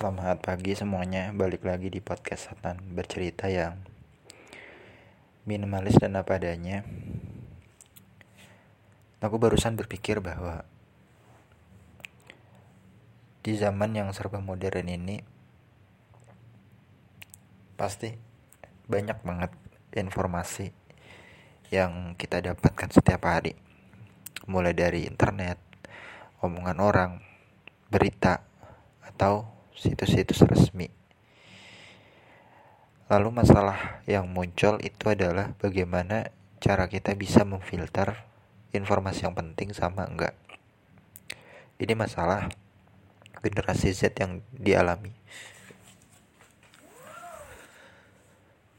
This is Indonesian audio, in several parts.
Selamat pagi semuanya, balik lagi di podcast Satan bercerita yang minimalis dan apa adanya. Aku barusan berpikir bahwa di zaman yang serba modern ini pasti banyak banget informasi yang kita dapatkan setiap hari. Mulai dari internet, omongan orang, berita, atau situs-situs resmi. Lalu masalah yang muncul itu adalah bagaimana cara kita bisa memfilter informasi yang penting sama enggak. Ini masalah generasi Z yang dialami.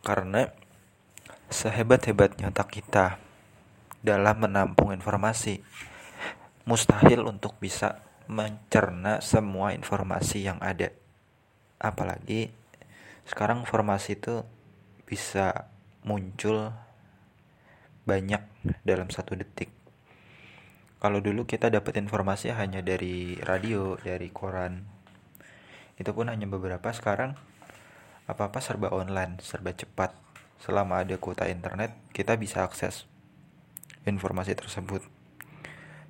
Karena sehebat-hebatnya otak kita dalam menampung informasi, mustahil untuk bisa mencerna semua informasi yang ada. Apalagi sekarang informasi itu bisa muncul banyak dalam satu detik. Kalau dulu kita dapat informasi hanya dari radio, dari koran, itu pun hanya beberapa. Sekarang apa-apa serba online, serba cepat. Selama ada kuota internet, kita bisa akses informasi tersebut.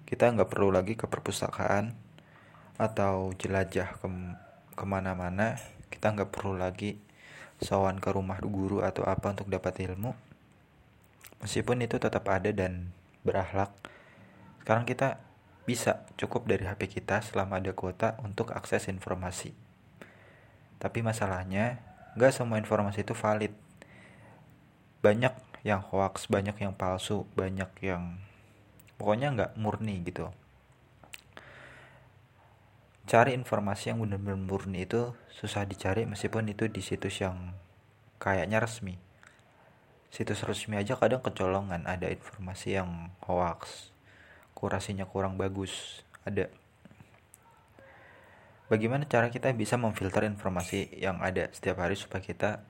Kita nggak perlu lagi ke perpustakaan atau jelajah ke ke mana-mana kita nggak perlu lagi sawan ke rumah guru atau apa untuk dapat ilmu. Meskipun itu tetap ada dan berakhlak sekarang kita bisa cukup dari HP kita selama ada kuota untuk akses informasi. Tapi masalahnya nggak semua informasi itu valid. Banyak yang hoax banyak yang palsu banyak yang pokoknya nggak murni gitu cari informasi yang benar-benar murni itu susah dicari meskipun itu di situs yang kayaknya resmi. Situs resmi aja kadang kecolongan ada informasi yang hoax kurasinya kurang bagus ada. Bagaimana cara kita bisa memfilter informasi yang ada setiap hari supaya kita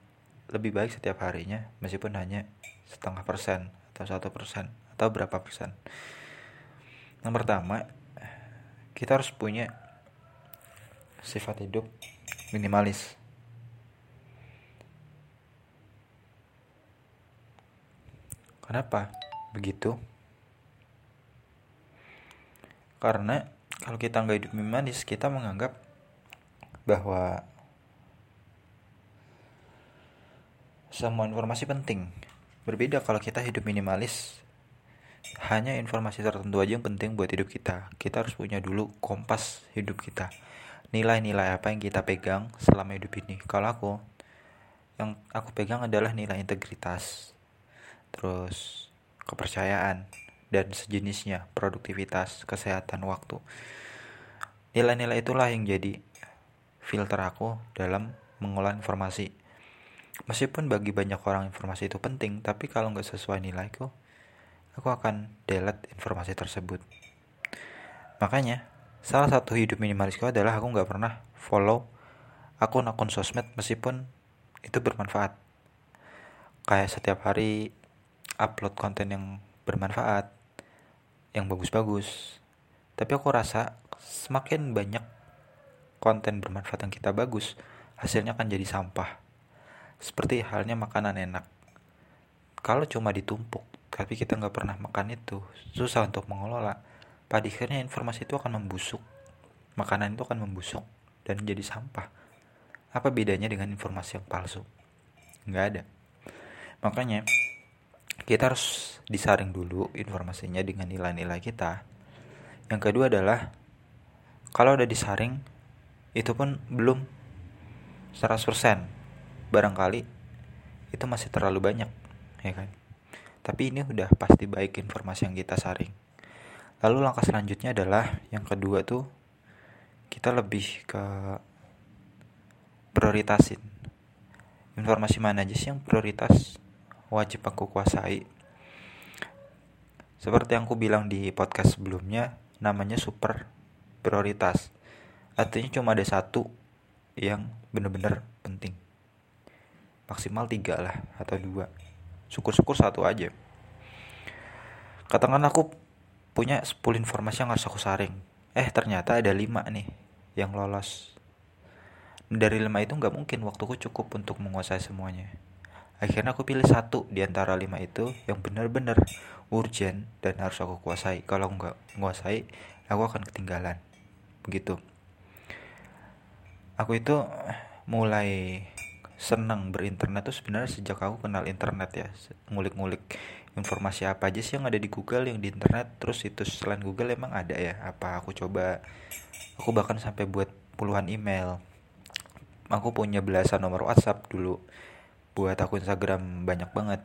lebih baik setiap harinya meskipun hanya setengah persen atau satu persen atau berapa persen? Yang pertama kita harus punya sifat hidup minimalis. Kenapa begitu? Karena kalau kita nggak hidup minimalis, kita menganggap bahwa semua informasi penting. Berbeda kalau kita hidup minimalis, hanya informasi tertentu aja yang penting buat hidup kita. Kita harus punya dulu kompas hidup kita nilai-nilai apa yang kita pegang selama hidup ini. Kalau aku yang aku pegang adalah nilai integritas terus kepercayaan dan sejenisnya produktivitas kesehatan waktu. Nilai-nilai itulah yang jadi filter aku dalam mengolah informasi. Meskipun bagi banyak orang informasi itu penting tapi kalau nggak sesuai nilaiku aku akan delete informasi tersebut. Makanya Salah satu hidup minimalisku adalah aku nggak pernah follow akun-akun sosmed meskipun itu bermanfaat. Kayak setiap hari upload konten yang bermanfaat, yang bagus-bagus. Tapi aku rasa semakin banyak konten bermanfaat yang kita bagus, hasilnya akan jadi sampah. Seperti halnya makanan enak. Kalau cuma ditumpuk, tapi kita nggak pernah makan itu, susah untuk mengelola pada akhirnya informasi itu akan membusuk. Makanan itu akan membusuk dan jadi sampah. Apa bedanya dengan informasi yang palsu? Nggak ada. Makanya kita harus disaring dulu informasinya dengan nilai-nilai kita. Yang kedua adalah kalau udah disaring itu pun belum 100% barangkali itu masih terlalu banyak ya kan? Tapi ini udah pasti baik informasi yang kita saring lalu langkah selanjutnya adalah yang kedua tuh kita lebih ke prioritasin. Informasi mana aja sih yang prioritas wajib aku kuasai? Seperti yang aku bilang di podcast sebelumnya namanya super prioritas. Artinya cuma ada satu yang bener-bener penting. Maksimal tiga lah atau dua. Syukur-syukur satu aja. Katakan aku punya 10 informasi yang harus aku saring. Eh ternyata ada 5 nih yang lolos. Dari lima itu nggak mungkin waktuku cukup untuk menguasai semuanya. Akhirnya aku pilih satu di antara lima itu yang benar-benar urgent dan harus aku kuasai. Kalau nggak menguasai aku akan ketinggalan. Begitu. Aku itu mulai senang berinternet tuh sebenarnya sejak aku kenal internet ya ngulik-ngulik informasi apa aja sih yang ada di Google yang di internet? Terus itu selain Google emang ada ya? Apa aku coba? Aku bahkan sampai buat puluhan email. Aku punya belasan nomor WhatsApp dulu. Buat akun Instagram banyak banget.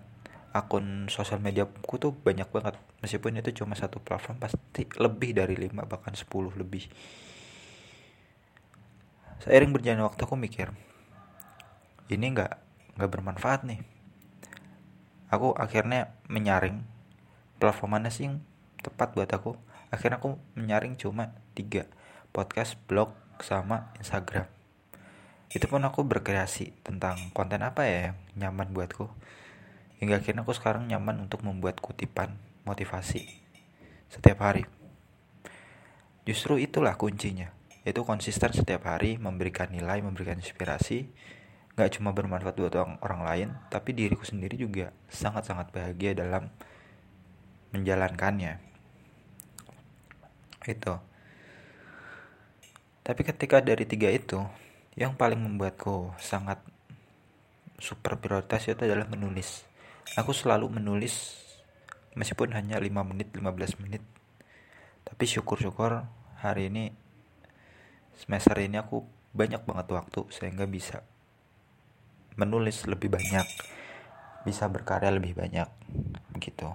Akun sosial media aku tuh banyak banget. Meskipun itu cuma satu platform pasti lebih dari lima bahkan 10 lebih. Seiring berjalannya waktu aku mikir ini nggak nggak bermanfaat nih aku akhirnya menyaring. Platform mana sih yang tepat buat aku. Akhirnya aku menyaring cuma tiga. Podcast blog sama Instagram. Itu pun aku berkreasi tentang konten apa ya yang nyaman buatku. Hingga akhirnya aku sekarang nyaman untuk membuat kutipan motivasi setiap hari. Justru itulah kuncinya. Itu konsisten setiap hari memberikan nilai memberikan inspirasi gak cuma bermanfaat buat orang, orang lain tapi diriku sendiri juga sangat-sangat bahagia dalam menjalankannya. Itu. Tapi ketika dari tiga itu yang paling membuatku sangat super prioritas itu adalah menulis. Aku selalu menulis meskipun hanya 5 menit 15 menit. Tapi syukur-syukur hari ini semester ini aku banyak banget waktu sehingga bisa menulis lebih banyak bisa berkarya lebih banyak begitu